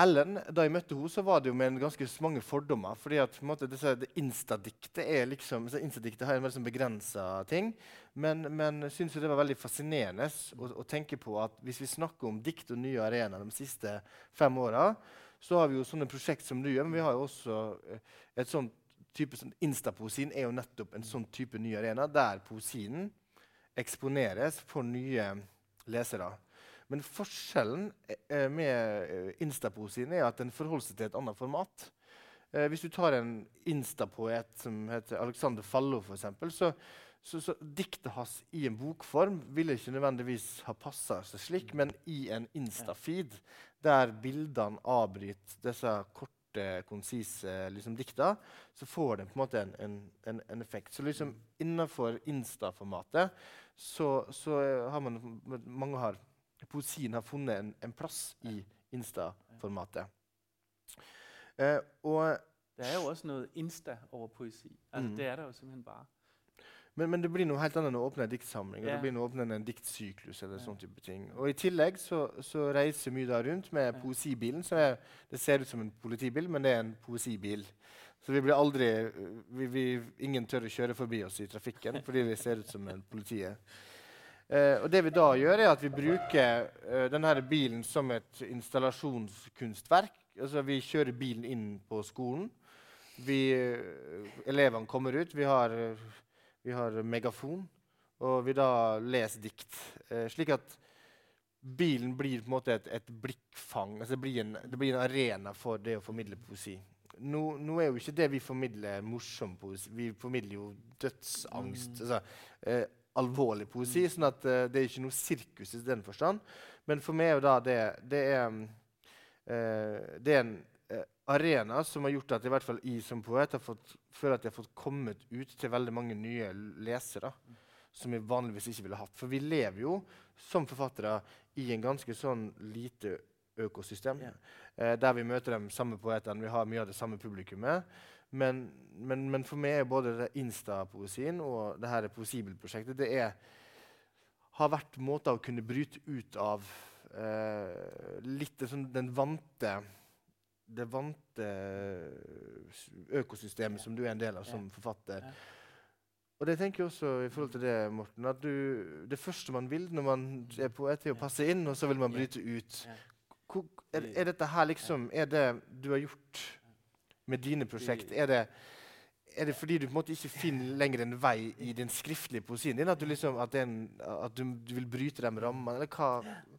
Ellen, Da jeg møtte henne, så var det jo med ganske mange fordommer. fordi at på en måte, disse, det Insta-diktet er liksom, insta har en veldig sånn begrensa ting. Men, men syns det var veldig fascinerende å, å, tenke på at hvis vi snakker om dikt og nye arenaer de siste fem åra, så har vi jo sånne prosjekt som du gjør, men vi har jo også eh, et sånt type som Instapoesien er jo nettopp en sånn type ny arena der poesien eksponeres for nye lesere. Men forskjellen eh, med Instapoesien er at den forholder seg til et annet format. Eh, hvis du tar en instapoet som heter Alexander Fallo, for eksempel, så, så, så diktet hans i en bokform ville ikke nødvendigvis ha passa seg slik, men i en instafeed der bildene avbryter disse korte, konsise liksom, dikta, så får den på en måte en, en, en effekt. Så liksom innenfor Insta-formatet så, så, har man mange har, Poesien har funnet en, en plass i Insta-formatet. Uh, og det er jo også noe Insta over poesi. Altså, mm. Det er det jo simpelthen bare. Men, men, det blir noe helt annet enn å åpne en diktsamling. Yeah. Det blir noe åpne enn en diktsyklus. eller yeah. sånne type ting. Og I tillegg så, så reiser mye da rundt med yeah. poesibilen. så er, Det ser ut som en politibil, men det er en poesibil. Så vi blir aldri, vi, vi, ingen tør å kjøre forbi oss i trafikken fordi vi ser ut som en politiet. Uh, og det vi da gjør, er at vi bruker uh, denne bilen som et installasjonskunstverk. Altså, vi kjører bilen inn på skolen. Vi, uh, elevene kommer ut. Vi har, vi har, megafon. Og vi da leser dikt. slik at bilen blir på en måte et, et blikkfang. Altså, det, blir en, det, blir en, arena for det å formidle poesi. Nå, nå, er jo ikke det vi formidler morsom poesi. Vi formidler jo dødsangst. Mm. Altså, alvorlig poesi. sånn at uh, det er ikke noe sirkus i den forstand. Men for meg er jo da det, det er, uh, det er en arena som har gjort at i hvert fall jeg som poet har fått, føler at jeg har fått kommet ut til veldig mange nye lesere. Som jeg vanligvis ikke ville hatt. For vi lever jo som forfattere i en ganske sånn lite økosystem. Yeah. der vi møter de samme poetene, vi har mye av det samme publikummet. Men, men, men, for meg er både Insta-poesien og det her Poesibelprosjektet det er, har vært måter å kunne bryte ut av eh, litt sånn den vante det vante økosystemet som du er en del av som forfatter. Og det tenker jeg også i forhold til det, Morten, at du, det første man vil når man er poet, er å passe inn, og så vil man bryte ut. Er, er dette her liksom Er det du har gjort med dine prosjekt? Er det, er det fordi du på en måte ikke finner lenger en vei i den skriftlige poesien din? At du, liksom, at en, at du, du vil bryte de rammene? Eller hva?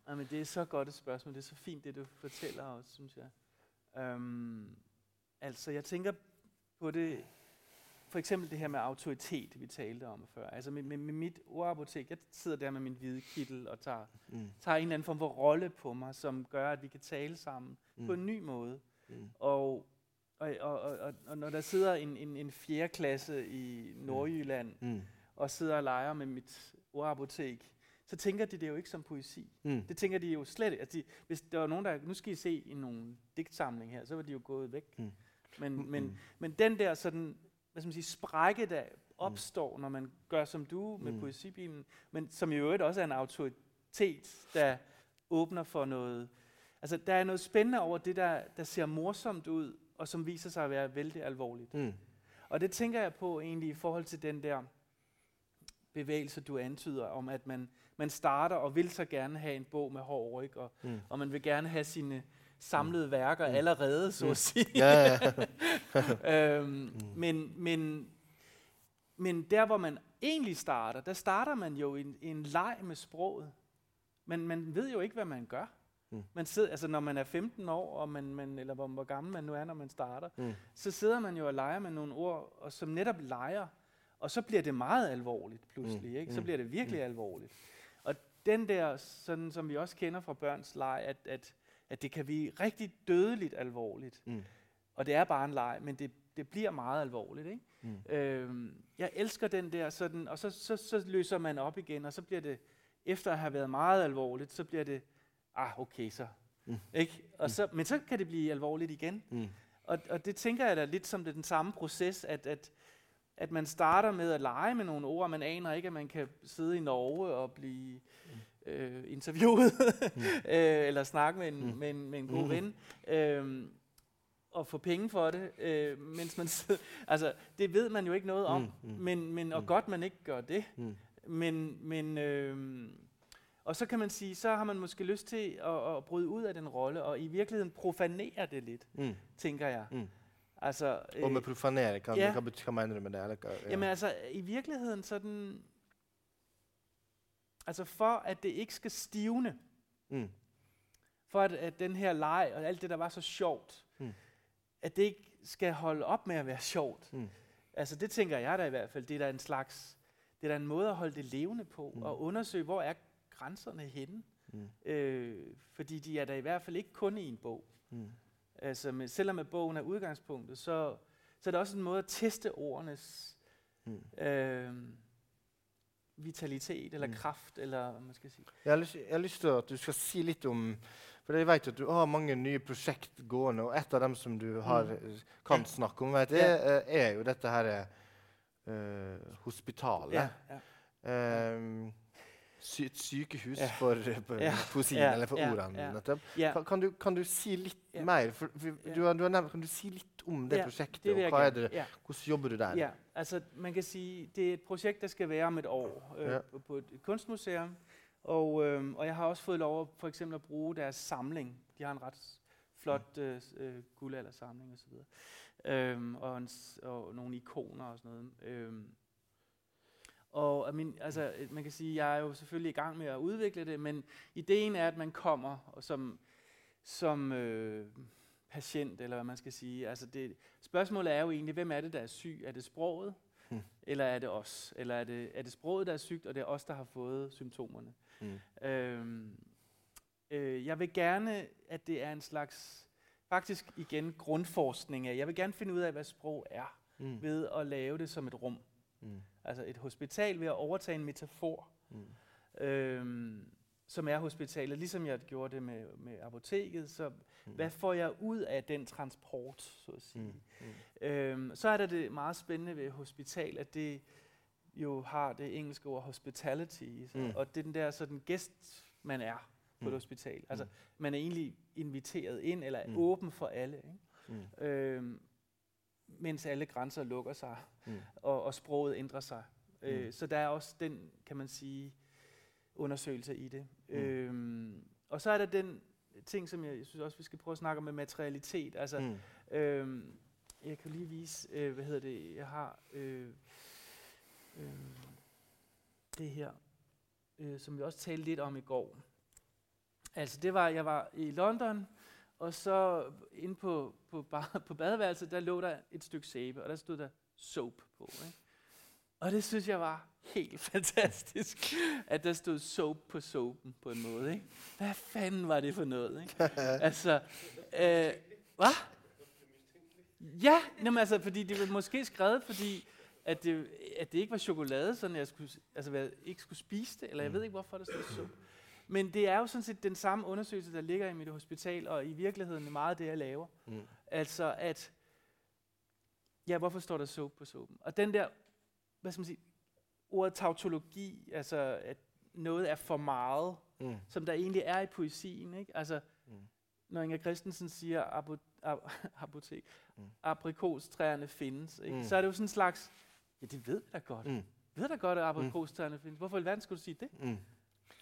Ja, men det er så godt et spørsmål. Det er så fint, det du forteller også, synes jeg. Um, altså, jeg tænker på det for eksempel det her med autoritet, vi talte om før. Altså med, med, med mit ordapotek, jeg sidder der med min hvide kittel og tager, mm. tager en eller anden form for rolle på mig, som gør, at vi kan tale sammen mm. på en ny måde. Mm. Og og, og, og, og når der sidder en, en, en fjerde klasse i Nordjylland, mm. mm. og sidder og leger med mit ordapotek, så tænker de det jo ikke som poesi. Mm. Det tænker de jo slet ikke. Altså de, hvis der var nogen, der... Nu skal I se i nogle digtsamling her, så var de jo gået væk. Mm. Men, mm. men, men den der sådan, hvad skal man sige, sprække, der opstår, mm. når man gør som du med mm. poesibilen, men som i øvrigt også er en autoritet, der åbner for noget... Altså, der er noget spændende over det, der, der ser morsomt ud, og som viser sig at være vældig alvorligt. Mm. Og det tænker jeg på egentlig i forhold til den der bevægelse, du antyder, om at man, man starter og vil så gerne have en bog med hård ryg, og, mm. og man vil gerne have sine samlede mm. værker mm. allerede, så mm. at sige. Ja, ja. øhm, mm. men, men, men der, hvor man egentlig starter, der starter man jo en, en leg med sproget. Men man ved jo ikke, hvad man gør. Mm. Man sidder, altså når man er 15 år, og man, man, eller hvor, hvor gammel man nu er, når man starter, mm. så sidder man jo og leger med nogle ord, og som netop leger, og så bliver det meget alvorligt pludselig. Mm. Ikke? Så mm. bliver det virkelig mm. alvorligt. Den der, sådan som vi også kender fra børns leg, at, at, at det kan blive rigtig dødeligt alvorligt. Mm. Og det er bare en leg, men det, det bliver meget alvorligt. Ikke? Mm. Øhm, jeg elsker den der sådan, og så, så, så løser man op igen, og så bliver det, efter at have været meget alvorligt, så bliver det ah, okay så. Mm. Ikke? Og mm. så, men så kan det blive alvorligt igen. Mm. Og, og det tænker jeg da lidt som det den samme proces, at, at, at man starter med at lege med nogle ord, man aner ikke, at man kan sidde i Norge og blive øh, interviewet, mm. øh, eller snakke med en, mm. med en, med en god mm. ven. Øh, og få penge for det, øh, mens man sidder. Altså, det ved man jo ikke noget om, mm, mm, men, men, og mm. godt man ikke gør det. Mm. Men, men øh, og så kan man sige, så har man måske lyst til at, at bryde ud af den rolle, og i virkeligheden profanere det lidt, mm. tænker jeg. Mm. Altså, øh, og med profanere, kan, ja. kan, kan man med det? Eller, ja. Jamen altså, i virkeligheden sådan, altså for at det ikke skal stivne, mm. for at, at den her leg og alt det, der var så sjovt, mm. at det ikke skal holde op med at være sjovt. Mm. Altså det tænker jeg da i hvert fald, det er da en slags, det er da en måde at holde det levende på, mm. og undersøge, hvor er grænserne henne? Mm. Øh, fordi de er der i hvert fald ikke kun i en bog. Mm. Altså, med, selvom at bogen er udgangspunktet, så, så er det også en måde at teste ordenes mm. øh, vitalitet eller mm. kraft, eller hvad man skal sige. Jeg har, lyst, jeg har lyst til at du skal sige lidt om, for jeg vet at du har mange nye projekt gående, og et av dem som du har, mm. kan snakke om, vet, det er, er jo dette her uh, hospitalet. Ja, ja. Um, sy et sykehus ja. for, for ja. poesien, eller for ordene. Ja. Kan, kan, du, kan, du, si litt mer? For, for, du, har, du, har, nevnt, kan du si litt om det prosjektet? Det og hva er det, Hvordan jobber du der? Altså, man kan si, Det er et prosjekt der skal være om et år øh, på et kunstmuseum. Og, øh, og jeg har også fået lov for eksempel at bruge deres samling. De har en ret flot øh, øh, guldaldersamling osv. Øhm, og, en, og nogle ikoner og sådan noget. Øhm, og min, altså, man kan sige, jeg er jo selvfølgelig i gang med at udvikle det, men ideen er, at man kommer som, som øh, patient, eller hvad man skal sige. Altså det, spørgsmålet er jo egentlig, hvem er det, der er syg? Er det sproget, hmm. eller er det os? Eller er det, er det sproget, der er sygt, og det er os, der har fået symptomerne? Hmm. Øhm, øh, jeg vil gerne, at det er en slags, faktisk igen grundforskning af, jeg vil gerne finde ud af, hvad sprog er, hmm. ved at lave det som et rum. Mm. Altså et hospital ved at overtage en metafor, mm. øhm, som er hospitalet, ligesom jeg gjorde det med, med apoteket. Så mm. hvad får jeg ud af den transport, så at sige? Mm. Mm. Øhm, så er der det meget spændende ved hospital, at det jo har det engelske ord hospitality, så, mm. og det er den der sådan gæst, man er på mm. et hospital. Altså, mm. man er egentlig inviteret ind, eller mm. åben for alle. Ikke? Mm. Øhm, mens alle grænser lukker sig, mm. og, og sproget ændrer sig. Mm. Øh, så der er også den, kan man sige, undersøgelse i det. Mm. Øhm, og så er der den ting, som jeg, jeg synes også, vi skal prøve at snakke om med materialitet. Altså, mm. øhm, jeg kan lige vise, øh, hvad hedder det, jeg har øh, øh, det her, øh, som vi også talte lidt om i går. Altså det var, jeg var i London, og så inde på, på, på badeværelset, der lå der et stykke sæbe, og der stod der soap på. Ikke? Og det synes jeg var helt fantastisk, at der stod soap på soapen på en måde. Ikke? Hvad fanden var det for noget? Ikke? altså, øh, hvad? Ja, jamen altså, fordi det var måske skrevet, fordi at det, at det ikke var chokolade, sådan jeg skulle, altså, jeg ikke skulle spise det, eller jeg ved ikke, hvorfor der stod soap. Men det er jo sådan set den samme undersøgelse, der ligger i mit hospital, og i virkeligheden meget det, jeg laver. Mm. Altså at, ja, hvorfor står der soap på soapen? Og den der, hvad skal man sige, ordet tautologi, altså at noget er for meget, mm. som der egentlig er i poesien, ikke? Altså, mm. når Inger Christensen siger abo, ab, apotek, mm. aprikostræerne findes, ikke? Mm. så er det jo sådan en slags, ja, det ved jeg da godt. Mm. Ved da godt, at aprikostræerne mm. findes. Hvorfor i verden skulle du sige det? Mm.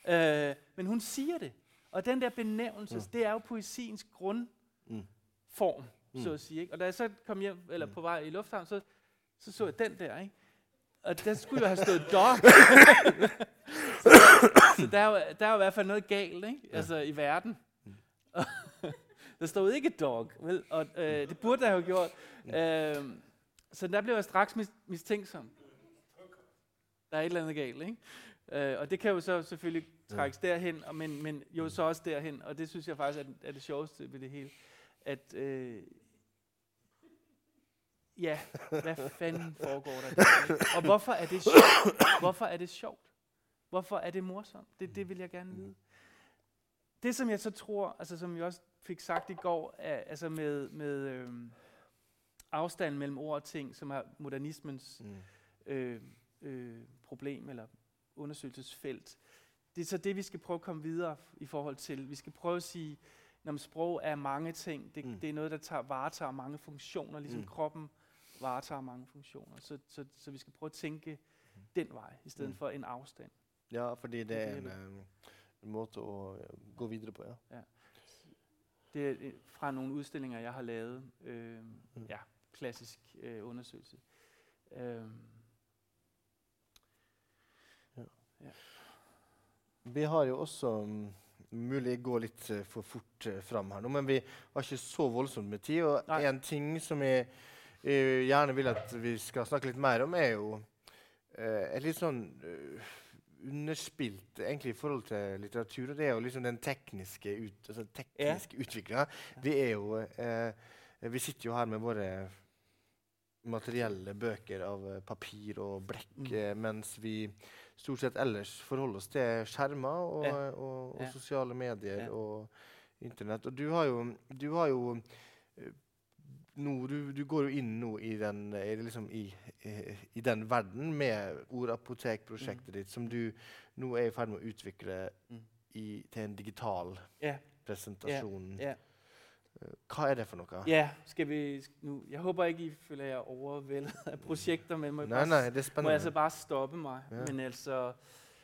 Øh, men hun siger det. Og den der benævnelse, mm. det er jo poesiens grundform, mm. så at sige. Ikke? Og da jeg så kom hjem, eller mm. på vej i lufthavn, så så, så jeg den der, ikke? Og der skulle jo have stået dog. så, så der, er jo, der er jo i hvert fald noget galt, ikke? Ja. Altså i verden. Mm. der stod ikke dog, vel? Og øh, det burde jeg have gjort. Mm. Øh, så der blev jeg straks mis- mistænksom. Der er et eller andet galt, ikke? Øh, og det kan jo så selvfølgelig trækkes ja. derhen, og men, men jo så også derhen, og det synes jeg faktisk er, er det sjoveste ved det hele. At, øh, ja, hvad fanden foregår der? Der? Og hvorfor er det sjovt? Hvorfor er det sjovt? Hvorfor er det morsomt? Det, det vil jeg gerne vide. Det, som jeg så tror, altså som jeg også fik sagt i går, er, altså med, med øh, afstanden mellem ord og ting, som er modernismens mm. øh, øh, problem, eller undersøgelsesfelt. Det er så det, vi skal prøve at komme videre i forhold til. Vi skal prøve at sige, når sprog er mange ting. Det, mm. det er noget, der tager, varetager mange funktioner, ligesom mm. kroppen varetager mange funktioner. Så, så, så vi skal prøve at tænke mm. den vej, i stedet mm. for en afstand. Ja, fordi det er en, um, en måde at uh, gå videre på, ja. ja. Det er øh, fra nogle udstillinger, jeg har lavet. Øh, mm. Ja, klassisk øh, undersøgelse. Øh, Ja. Vi har jo også um, Mulig jeg går litt uh, for fort uh, fram her nå, men vi har ikke så voldsomt med tid. Og Nei. en ting som jeg, jeg, gjerne vil at vi skal snakke litt mer om, er jo uh, et litt sånn underspilt egentlig i forhold til litteratur. og Det er jo liksom den tekniske, ut, altså tekniske yeah. utviklinga. Vi er jo uh, Vi sitter jo her med våre materielle bøker av papir og blekk, mm. mens vi stort sett ellers forholde oss til skjermer og, ja. og, og, og sosiale medier ja. og Internett. Og du har jo, du har jo uh, nå, du, du, går jo inn nå i den, liksom i, i den verden med ordapotekprosjektet mm. ditt, som du nå er i ferd med å utvikle mm. i, til en digital presentasjon. Yeah. Yeah. Hva er det for noe? Ja, skal vi nu, Jeg håper ikke I føler jeg overveldet av prosjekter, men må, nei, nei, det er må jeg så bare stoppe meg. Ja. Men altså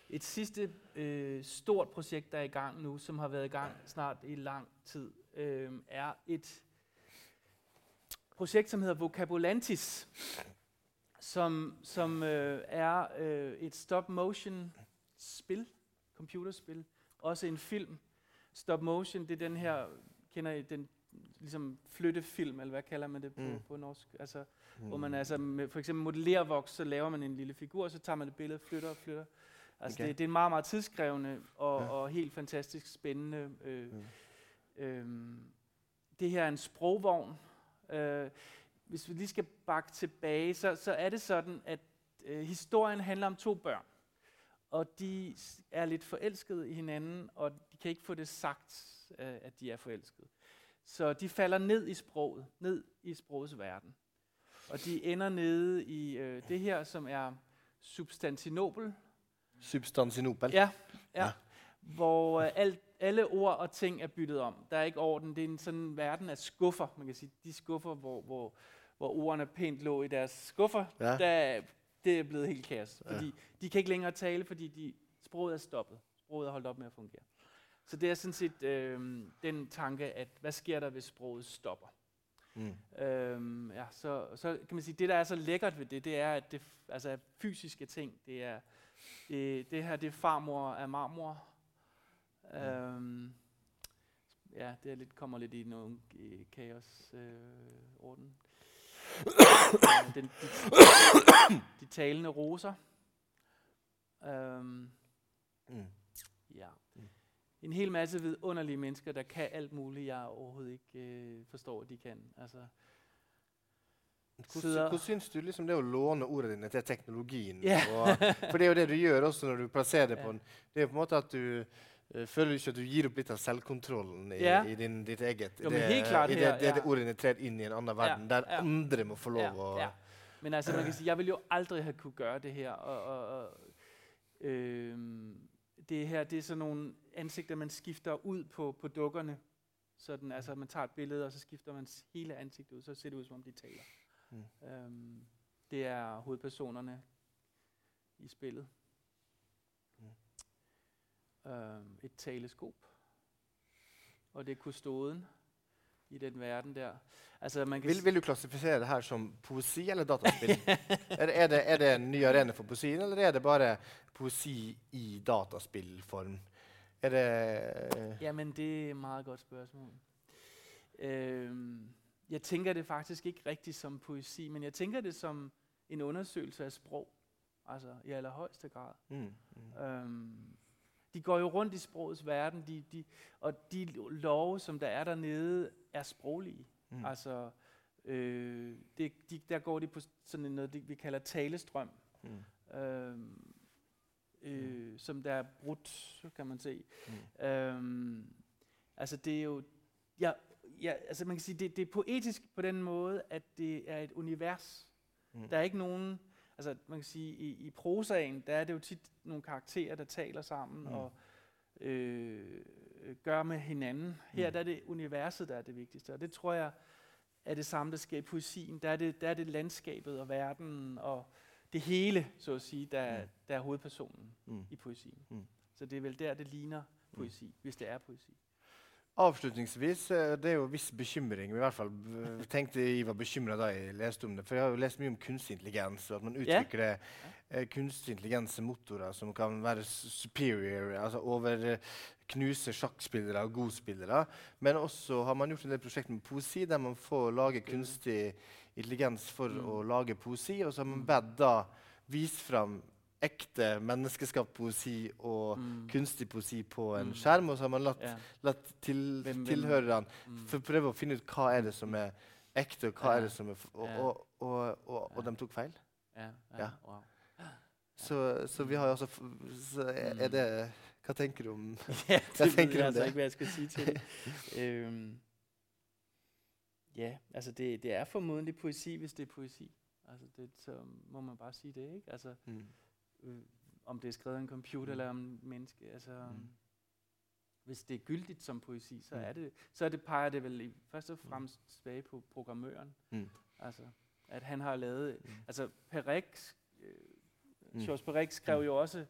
et sidste øh, stort projekt, der er i gang nu, som har været i gang snart i lang tid, øh, er et projekt, som hedder Vocabulantis, som, som øh, er øh, et stop-motion spil, computerspil, også en film. Stop motion, det er den her, kender I den ligesom flyttefilm, eller hvad kalder man det på, mm. på norsk? Altså, mm. Hvor man altså med, for eksempel modellerer voks, så laver man en lille figur, så tager man det billede, flytter og flytter. Altså okay. det, det er en meget, meget tidskrævende og, ja. og helt fantastisk spændende. Øh, mm. øh, det her er en sprogvogn. Øh, hvis vi lige skal bakke tilbage, så, så er det sådan, at øh, historien handler om to børn. Og de er lidt forelskede i hinanden, og de kan ikke få det sagt, øh, at de er forelskede. Så de falder ned i sproget, ned i sprogets verden. Og de ender nede i øh, det her, som er Substantinopel, Substantinopel. Ja, ja. ja. hvor uh, alt, alle ord og ting er byttet om. Der er ikke orden. Det er en sådan verden af skuffer, man kan sige. De skuffer, hvor, hvor, hvor ordene pænt lå i deres skuffer, ja. der, det er blevet helt kaos. Ja. Fordi de kan ikke længere tale, fordi de, sproget er stoppet. Sproget er holdt op med at fungere. Så det er sådan set øh, den tanke, at hvad sker der, hvis sproget stopper? Mm. Øhm, ja, så, så kan man sige, det der er så lækkert ved det, det er, at det, altså fysiske ting, det er, det, det her, det er farmor af marmor. Mm. Øhm, ja, det er lidt, kommer lidt i nogle kaos øh, orden. den, de, de talende roser. Øhm, mm. Ja. En hel masse vidunderlige mennesker, der kan alt muligt, jeg overhovedet ikke øh, forstår, at de kan. Altså, Hvordan, hvordan syns du liksom det å låne ordene dine til teknologien? Yeah. og, for det er jo det du gjør også når du plasserer det på en Det er på en måte at du uh, føler ikke at du gir opp litt av selvkontrollen i, yeah. i din, ditt eget jo, det, klart, i det, det, det, ordene trer inn i en annen verden, der andre må få lov å Men altså, man kan sige, jeg vil jo aldri ha kunne gjøre det her. Og, og, og, øh, det her det er sådan nogle ansigter, man skifter ud på, på dukkerne. Sådan, altså, man tager et billede, og så skifter man hele ansigtet ud, så ser det ud, som om de taler. Mm. Øhm, det er hovedpersonerne i spillet. Mm. Øhm, et taleskop. Og det er kustoden i den verden der. Altså, man kan vil, vil du klassifisere det her som poesi eller dataspill? er, det, er, det, er, det, en ny arena for poesien, eller er det bare poesi i dataspillform? Er det Jamen, det er et meget godt spørsmål. Øhm, jeg tænker det faktisk ikke rigtigt som poesi, men jeg tænker det som en undersøgelse af sprog, altså i allerhøjeste grad. Mm, mm. Øhm, de går jo rundt i sprogets verden, de, de, og de love, som der er dernede, er sproglige. Mm. Altså, øh, det, de, der går de på sådan noget, det, vi kalder talestrøm, mm. øhm, øh, mm. som der er brudt, kan man se. Mm. Øhm, altså, det er jo... Jeg ja, altså man kan sige, det, det er poetisk på den måde, at det er et univers. Mm. Der er ikke nogen, altså man kan sige, i, i prosaen, der er det jo tit nogle karakterer, der taler sammen mm. og øh, gør med hinanden. Her mm. der er det universet, der er det vigtigste, og det tror jeg er det samme, der sker i poesien. Der er det, der er det landskabet og verden og det hele, så at sige, der, mm. der er hovedpersonen mm. i poesien. Mm. Så det er vel der, det ligner mm. poesi, mm. hvis det er poesi. Avslutningsvis, eh, det er jo viss bekymring. i hvert fall tenkte Jeg var bekymra da jeg leste om det. For jeg har jo lest mye om kunstig intelligens, og at man utvikler yeah. eh, kunstig intelligens-motorer som kan være superior, altså over eh, knuse sjakkspillere og godspillere. Men også har man gjort en del prosjekter med poesi, der man får lage kunstig intelligens for mm. å lage poesi. Og så har man bedt da vist fram ekte menneskeskapt poesi og mm. kunstig poesi på en mm. skjerm. Og så har man latt, yeah. latt til, tilhørerne mm. prøve å finne ut hva er det som er ekte, og hva yeah. er det som er Og, og, og, og de tok feil. Ja. Wow. Så, så, vi har altså så er, er det Hva tenker du om? Hva tenker du om det? ikke hva jeg skal si til det. um, Ja, altså det, det er formodentlig poesi, hvis det er poesi. Altså det, så må man bare sige det, ikke? Altså, mm. øh, om det er skrevet af en computer mm. eller om en menneske. Altså, mm. Hvis det er gyldigt som poesi, så, mm. er det, så er det, peger det vel i, først og mm. fremmest tilbage på programmøren. Mm. Altså, at han har lavet... Mm. Altså, Perec, øh, mm. Georges Perec skrev mm. jo også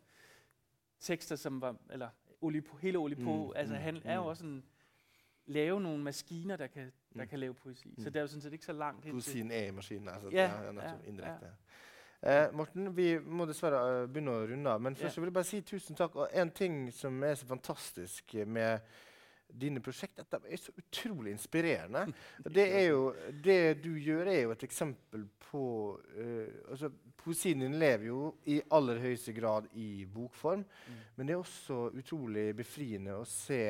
tekster, som var... Eller Olipo, hele Olipo, mm. altså mm. han er jo også en lave nogle maskiner, der kan, der mm. kan lave poesi. Mm. Så det er jo sådan set ikke så langt siger en A-maskin, altså. Ja, det er ja, indirekte. Ja. Uh, Morten, vi må dessverre uh, begynne å runde av. Men først ja. vil jeg bare si tusen takk. Og en ting som er så fantastisk med dine prosjekter, at de er så utrolig inspirerende. det, er jo, det du gjør, er jo et eksempel på uh, altså, Poesien din lever jo i aller høyeste grad i bokform. Mm. Men det er også utrolig befriende å se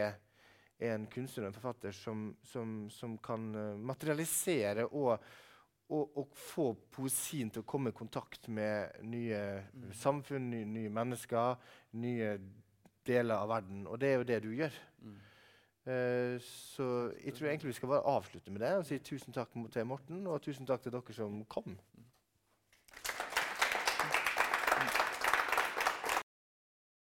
en kunstner og en forfatter som, som, som kan uh, materialisere og, og, og, få poesien til å komme i kontakt med nye mm. samfunn, nye, nye, mennesker, nye deler av verden. Og det er jo det du gjør. Mm. Uh, så jeg tror egentlig vi skal bare avslutte med det og si tusen takk til Morten, og tusen takk til dere som kom.